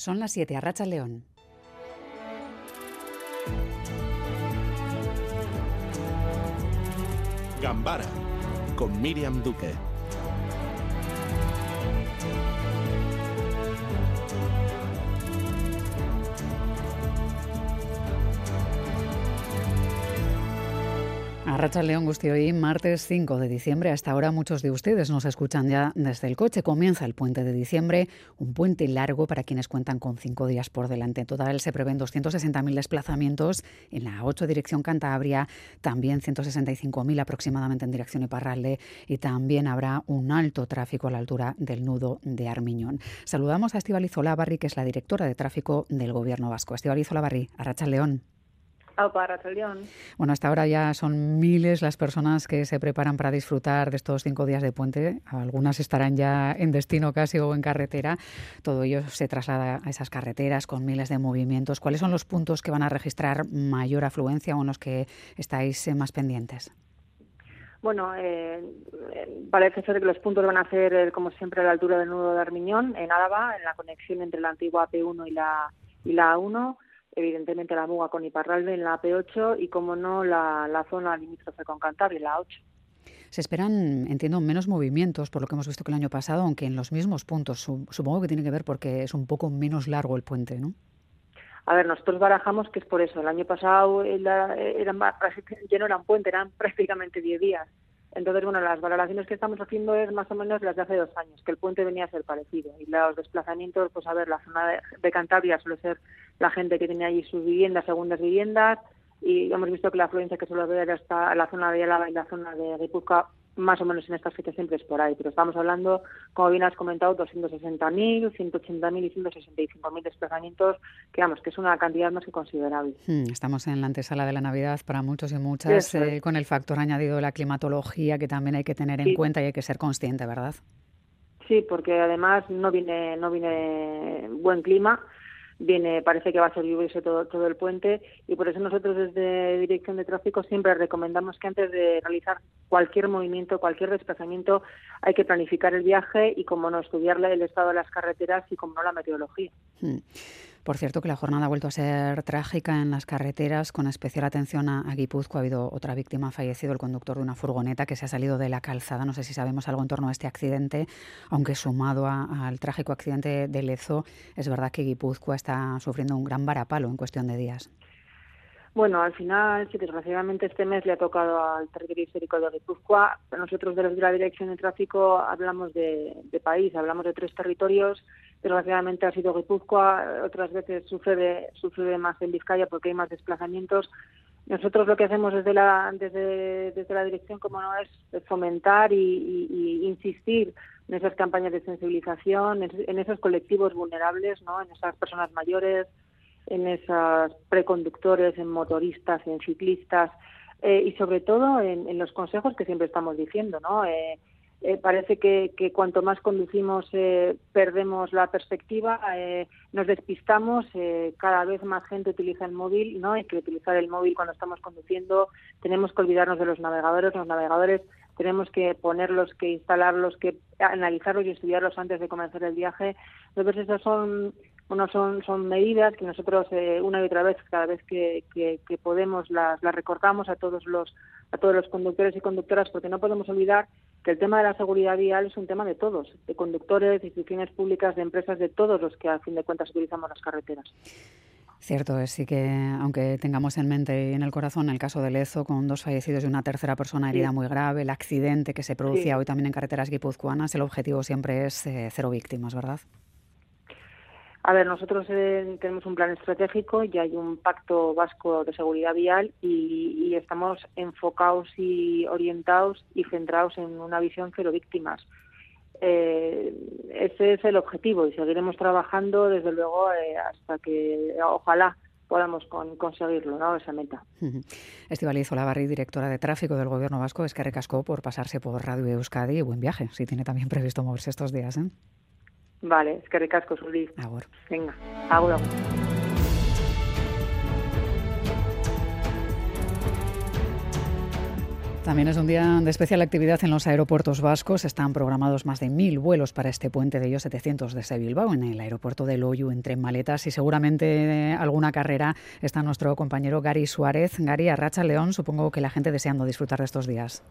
Son las 7, Arracha León. Gambara con Miriam Duque. Racha León Gusti, hoy martes 5 de diciembre. Hasta ahora muchos de ustedes nos escuchan ya desde el coche. Comienza el puente de diciembre, un puente largo para quienes cuentan con cinco días por delante. En total se prevén 260.000 desplazamientos en la 8 dirección Cantabria, también 165.000 aproximadamente en dirección Iparralde y también habrá un alto tráfico a la altura del nudo de Armiñón. Saludamos a Estibaliz Olavarri, que es la directora de tráfico del Gobierno vasco. Estibaliz Olavarri, Arracha León. Bueno, hasta ahora ya son miles las personas que se preparan para disfrutar de estos cinco días de puente. Algunas estarán ya en destino casi o en carretera. Todo ello se traslada a esas carreteras con miles de movimientos. ¿Cuáles son los puntos que van a registrar mayor afluencia o en los que estáis eh, más pendientes? Bueno, eh, parece ser que los puntos van a ser, eh, como siempre, a la altura del nudo de Armiñón, en Álava, en la conexión entre la antigua P1 y la, y la A1 evidentemente la Muga con Iparralde en la P8 y, como no, la, la zona limítrofe con Cantabria, la 8. Se esperan, entiendo, menos movimientos por lo que hemos visto que el año pasado, aunque en los mismos puntos. Supongo que tiene que ver porque es un poco menos largo el puente, ¿no? A ver, nosotros barajamos que es por eso. El año pasado era, era, ya no eran puente, eran prácticamente 10 días. Entonces, bueno, las valoraciones que estamos haciendo es más o menos las de hace dos años, que el puente venía a ser parecido. Y los desplazamientos, pues a ver, la zona de, Cantabria suele ser la gente que tiene allí sus viviendas, segundas viviendas, y hemos visto que la afluencia que suele haber hasta la zona de Álava y la zona de Guipúzcoa más o menos en estas fechas siempre es por ahí, pero estamos hablando, como bien has comentado, 260.000, 180.000 y 165.000 desplazamientos, que vamos, que es una cantidad más que considerable. Hmm, estamos en la antesala de la Navidad para muchos y muchas, eh, con el factor añadido de la climatología que también hay que tener en cuenta y hay que ser consciente, ¿verdad? Sí, porque además no viene, no viene buen clima, viene, parece que va a ser lluvioso todo, todo el puente y por eso nosotros desde Dirección de Tráfico siempre recomendamos que antes de realizar cualquier movimiento, cualquier desplazamiento, hay que planificar el viaje y, como no, estudiar el estado de las carreteras y, como no, la meteorología. Hmm. Por cierto, que la jornada ha vuelto a ser trágica en las carreteras, con especial atención a, Guipúzcoa. Ha habido otra víctima, ha fallecido el conductor de una furgoneta que se ha salido de la calzada. No sé si sabemos algo en torno a este accidente, aunque sumado al trágico accidente de Lezo, es verdad que Guipúzcoa está sufriendo un gran varapalo en cuestión de días. Bueno, al final, sí, desgraciadamente este mes le ha tocado al territorio histórico de Guipúzcoa. Nosotros de la Dirección de Tráfico hablamos de, país, hablamos de tres territorios. Desgraciadamente ha sido Guipúzcoa, otras veces sucede, sucede más en Vizcaya porque hay más desplazamientos. Nosotros lo que hacemos desde la, desde, desde la dirección, como no, es fomentar y, insistir en esas campañas de sensibilización, en, esos colectivos vulnerables, ¿no? en esas personas mayores, en esos preconductores, en motoristas, en ciclistas eh, y sobre todo en, los consejos que siempre estamos diciendo, ¿no? Eh, eh, parece que, que, cuanto más conducimos perdemos la perspectiva, nos despistamos, cada vez más gente utiliza el móvil, ¿no? Hay que utilizar el móvil cuando estamos conduciendo, tenemos que olvidarnos de los navegadores, los navegadores tenemos que ponerlos, que instalarlos, que analizarlos y estudiarlos antes de comenzar el viaje. Entonces esas son bueno, son, son medidas que nosotros eh, una y otra vez, cada vez que, que, podemos, las, las recortamos a todos los a todos los conductores y conductoras, porque no podemos olvidar que el tema de la seguridad vial es un tema de todos, de conductores, de instituciones públicas, de empresas, de todos los que a fin de cuentas utilizamos las carreteras. Cierto es, sí que aunque tengamos en mente y en el corazón el caso de Lezo, con dos fallecidos y una tercera persona herida muy grave, el accidente que se producía hoy también en carreteras guipuzcoanas, el objetivo siempre es eh, cero víctimas, ¿verdad? A ver, nosotros eh, tenemos un plan estratégico y hay un pacto vasco de seguridad vial y, estamos enfocados y orientados y centrados en una visión cero víctimas. Eh, ese es el objetivo y seguiremos trabajando desde luego eh, hasta que ojalá podamos conseguirlo, ¿no? esa meta. Estibaliz Olavarri, directora de tráfico del Gobierno Vasco, es que recascó por pasarse por Radio Euskadi buen viaje, si tiene también previsto moverse estos días. ¿eh? Vale, es que ricasco, Zuli. Agur. Venga, agur. También es un día de especial actividad en los aeropuertos vascos. Están programados más de mil vuelos para este puente, de ellos 700 desde Bilbao, en el aeropuerto de Loyu, entre maletas y seguramente alguna carrera. Está nuestro compañero Gary Suárez. Gary, Arracha León, supongo que la gente deseando disfrutar de estos días.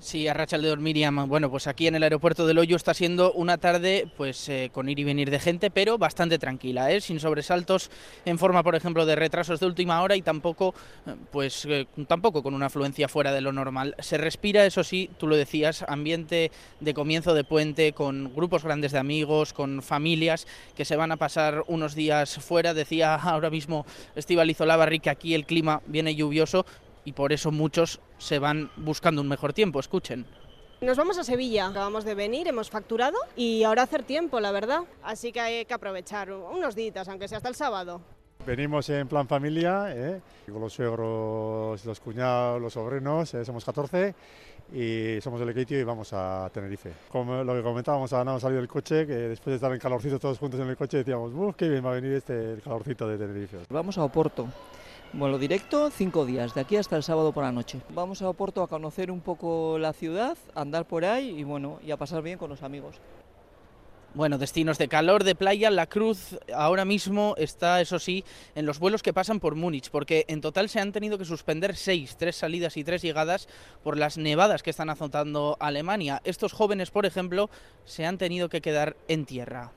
Sí, de Miriam. Bueno, pues aquí en el aeropuerto del Hoyo está siendo una tarde pues eh, con ir y venir de gente, pero bastante tranquila, ¿eh? sin sobresaltos en forma, por ejemplo, de retrasos de última hora y tampoco, eh, pues, tampoco con una afluencia fuera de lo normal. Se respira, eso sí, tú lo decías, ambiente de comienzo de puente, con grupos grandes de amigos, con familias que se van a pasar unos días fuera. Decía ahora mismo Estival Izolabarri que aquí el clima viene lluvioso, y por eso muchos se van buscando un mejor tiempo. Escuchen. Nos vamos a Sevilla, acabamos de venir, hemos facturado y ahora hacer tiempo, la verdad. Así que hay que aprovechar unos días, aunque sea hasta el sábado. Venimos en plan familia, ¿eh? con los suegros, los cuñados, los sobrinos, ¿eh? somos 14 y somos del Equitio y vamos a Tenerife. Como lo que comentábamos, a salir del coche, que después de estar en calorcito todos juntos en el coche decíamos, ¡Uf, qué bien va a venir este el calorcito de Tenerife! Vamos a Oporto bueno, directo cinco días, de aquí hasta el sábado por la noche. Vamos a Oporto a conocer un poco la ciudad, a andar por ahí y bueno, y a pasar bien con los amigos. Bueno, destinos de calor, de playa, La Cruz ahora mismo está, eso sí, en los vuelos que pasan por Múnich, porque en total se han tenido que suspender seis, tres salidas y tres llegadas por las nevadas que están azotando Alemania. Estos jóvenes, por ejemplo, se han tenido que quedar en tierra.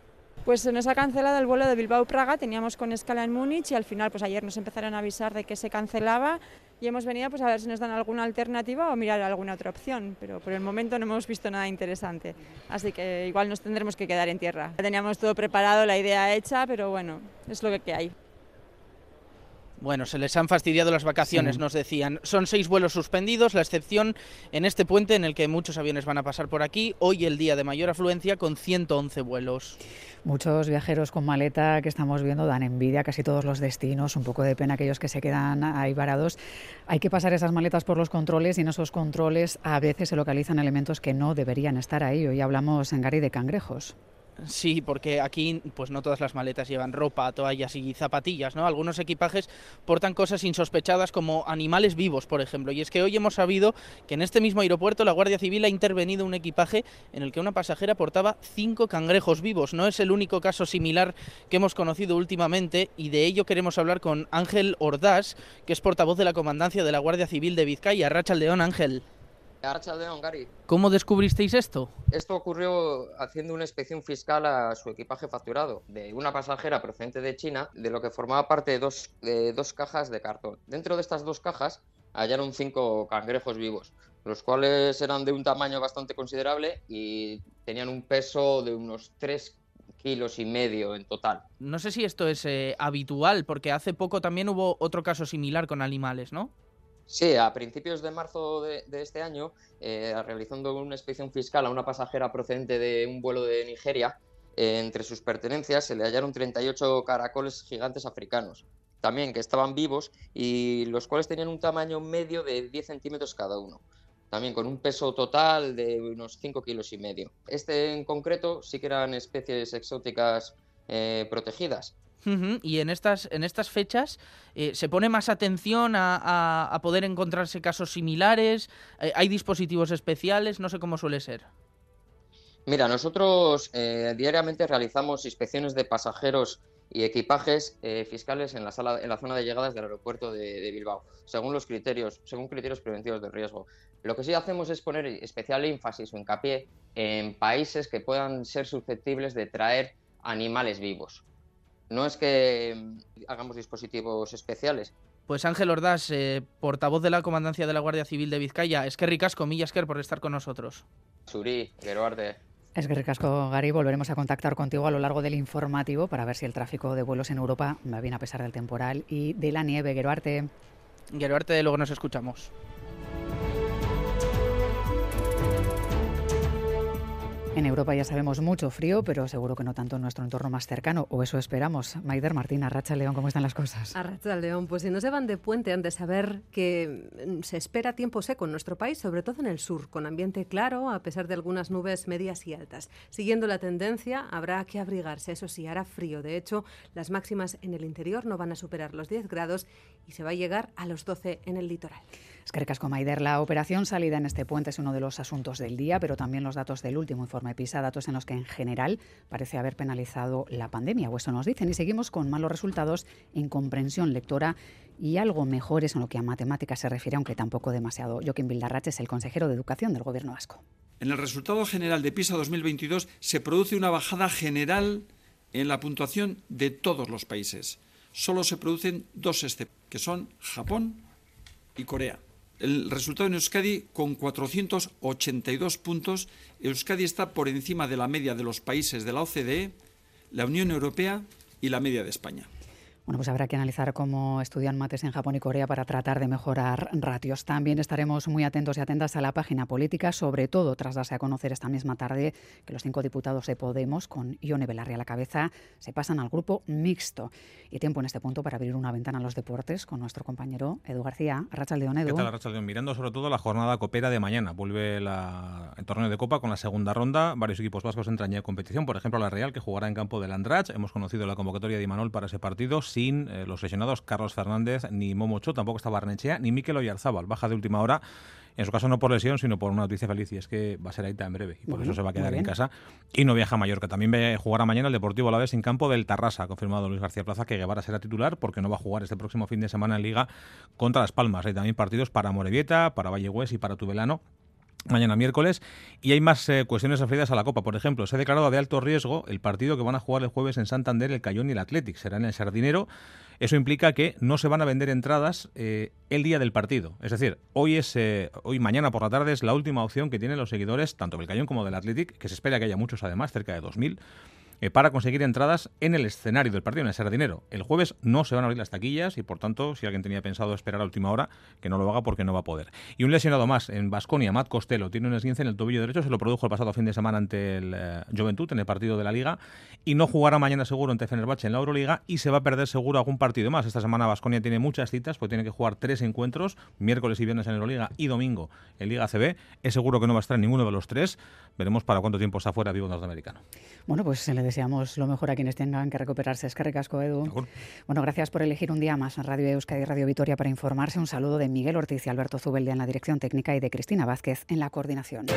Pues se nos ha cancelado el vuelo de Bilbao-Praga, teníamos con escala en Múnich y al final pues ayer nos empezaron a avisar de que se cancelaba y hemos venido pues a ver si nos dan alguna alternativa o mirar alguna otra opción, pero por el momento no hemos visto nada interesante, así que igual nos tendremos que quedar en tierra. Teníamos todo preparado, la idea hecha, pero bueno, es lo que hay. Bueno, se les han fastidiado las vacaciones, nos decían. Son seis vuelos suspendidos, la excepción en este puente en el que muchos aviones van a pasar por aquí. Hoy el día de mayor afluencia con 111 vuelos. Muchos viajeros con maleta que estamos viendo dan envidia a casi todos los destinos, un poco de pena aquellos que se quedan ahí varados. Hay que pasar esas maletas por los controles y en esos controles a veces se localizan elementos que no deberían estar ahí. Hoy hablamos en Gary de cangrejos. Sí, porque aquí pues no todas las maletas llevan ropa, toallas y zapatillas, ¿no? Algunos equipajes portan cosas insospechadas como animales vivos, por ejemplo. Y es que hoy hemos sabido que en este mismo aeropuerto la Guardia Civil ha intervenido un equipaje en el que una pasajera portaba cinco cangrejos vivos. No es el único caso similar que hemos conocido últimamente y de ello queremos hablar con Ángel Ordaz, que es portavoz de la Comandancia de la Guardia Civil de Vizcaya. Racha León, Ángel. ¿Cómo descubristeis esto? Esto ocurrió haciendo una inspección fiscal a su equipaje facturado de una pasajera procedente de China, de lo que formaba parte de dos, de dos cajas de cartón. Dentro de estas dos cajas hallaron cinco cangrejos vivos, los cuales eran de un tamaño bastante considerable y tenían un peso de unos 3 kilos y medio en total. No sé si esto es eh, habitual, porque hace poco también hubo otro caso similar con animales, ¿no? Sí, a principios de marzo de, este año, eh, realizando una inspección fiscal a una pasajera procedente de un vuelo de Nigeria, eh, entre sus pertenencias se le hallaron 38 caracoles gigantes africanos, también que estaban vivos y los cuales tenían un tamaño medio de 10 centímetros cada uno, también con un peso total de unos 5 kilos y medio. Este en concreto sí que eran especies exóticas eh, protegidas, y en estas, en estas fechas eh, se pone más atención a, poder encontrarse casos similares, eh, hay dispositivos especiales, no sé cómo suele ser. Mira, nosotros eh, diariamente realizamos inspecciones de pasajeros y equipajes fiscales en la sala, en la zona de llegadas del aeropuerto de, de, Bilbao, según los criterios, según criterios preventivos de riesgo. Lo que sí hacemos es poner especial énfasis o hincapié en países que puedan ser susceptibles de traer animales vivos. No es que mm, hagamos dispositivos especiales. Pues Ángel Ordaz, eh, portavoz de la Comandancia de la Guardia Civil de Vizcaya, es que ricasco, que por estar con nosotros. Suri, Geroarde. Es que ricasco, Gary. Volveremos a contactar contigo a lo largo del informativo para ver si el tráfico de vuelos en Europa va bien a pesar del temporal y de la nieve. Geroarte. Geroarte, luego nos escuchamos. En Europa ya sabemos mucho frío, pero seguro que no tanto en nuestro entorno más cercano, o eso esperamos. Maider Martín, Arracha León, ¿cómo están las cosas? Arracha León, pues si no se van de puente han de saber que mm, se espera tiempo seco en nuestro país, sobre todo en el sur, con ambiente claro, a pesar de algunas nubes medias y altas. Siguiendo la tendencia, habrá que abrigarse, eso sí, hará frío. De hecho, las máximas en el interior no van a superar los 10 grados y se va a llegar a los 12 en el litoral. Es que Maider, la operación salida en este puente es uno de los asuntos del día, pero también los datos del último informe PISA, datos en los que en general parece haber penalizado la pandemia, o eso nos dicen. Y seguimos con malos resultados en comprensión lectora y algo mejores en lo que a matemáticas se refiere, aunque tampoco demasiado. Joaquín Bildarratz es el consejero de Educación del Gobierno vasco. En el resultado general de PISA 2022 se produce una bajada general en la puntuación de todos los países. Solo se producen dos excepciones, que son Japón y Corea. El resultado en Euskadi con 482 puntos. Euskadi está por encima de la media de los países de la OCDE, la Unión Europea y la media de España. Bueno, pues habrá que analizar cómo estudian mates en Japón y Corea para tratar de mejorar ratios. También estaremos muy atentos y atentas a la página política, sobre todo tras darse a conocer esta misma tarde que los cinco diputados de Podemos, con Ione Belarri a la cabeza, se pasan al grupo mixto. Y tiempo en este punto para abrir una ventana a los deportes con nuestro compañero Edu García. Rachaldeón, Edu. ¿Qué tal, Rachaldeón? Mirando sobre todo la jornada copera de mañana. Vuelve el torneo de Copa con la segunda ronda. Varios equipos vascos entran ya en competición. Por ejemplo, la Real, que jugará en campo del Andrach. Hemos conocido la convocatoria de Imanol para ese partido sin eh, los lesionados Carlos Fernández, ni Momocho, tampoco está Barnechea, ni Mikel Oyarzábal. Baja de última hora. En su caso no por lesión, sino por una noticia feliz y es que va a ser Aita en breve y por eso se va a quedar en casa y no viaja a Mallorca. También jugará mañana el Deportivo a la vez en campo del Tarrasa, ha confirmado Luis García Plaza que Guevara será titular porque no va a jugar este próximo fin de semana en Liga contra Las Palmas. Hay también partidos para Morevieta, para Vallegües y para Tubelano mañana miércoles. Y hay más eh, cuestiones referidas a la Copa. Por ejemplo, se ha declarado de alto riesgo el partido que van a jugar el jueves en Santander, el Cayón y el Athletic. Será en el Sardinero. Eso implica que no se van a vender entradas eh, el día del partido. Es decir, hoy es eh, hoy mañana por la tarde es la última opción que tienen los seguidores, tanto del Cayón como del Athletic, que se espera que haya muchos además, cerca de 2.000 eh, para conseguir entradas en el escenario del partido, en el Sardinero. El jueves no se van a abrir las taquillas y, por tanto, si alguien tenía pensado esperar a última hora, que no lo haga porque no va a poder. Y un lesionado más en Basconia, Matt Costello, tiene un esguince en el tobillo derecho, se lo produjo el pasado fin de semana ante el eh, Juventud en el partido de la Liga y no jugará mañana seguro ante Fenerbahce en la Euroliga y se va a perder seguro algún partido más. Esta semana Basconia tiene muchas citas, pues tiene que jugar tres encuentros, miércoles y viernes en Euroliga y domingo en Liga CB. Es seguro que no va a estar en ninguno de los tres. Veremos para cuánto tiempo está fuera vivo norteamericano. Bueno, pues le deseamos lo mejor a quienes tengan que recuperarse. Es que recasco, Edu. Bueno, gracias por elegir un día más en Radio Euskadi y Radio Vitoria para informarse. Un saludo de Miguel Ortiz y Alberto Zubeldia en la dirección técnica y de Cristina Vázquez en la coordinación.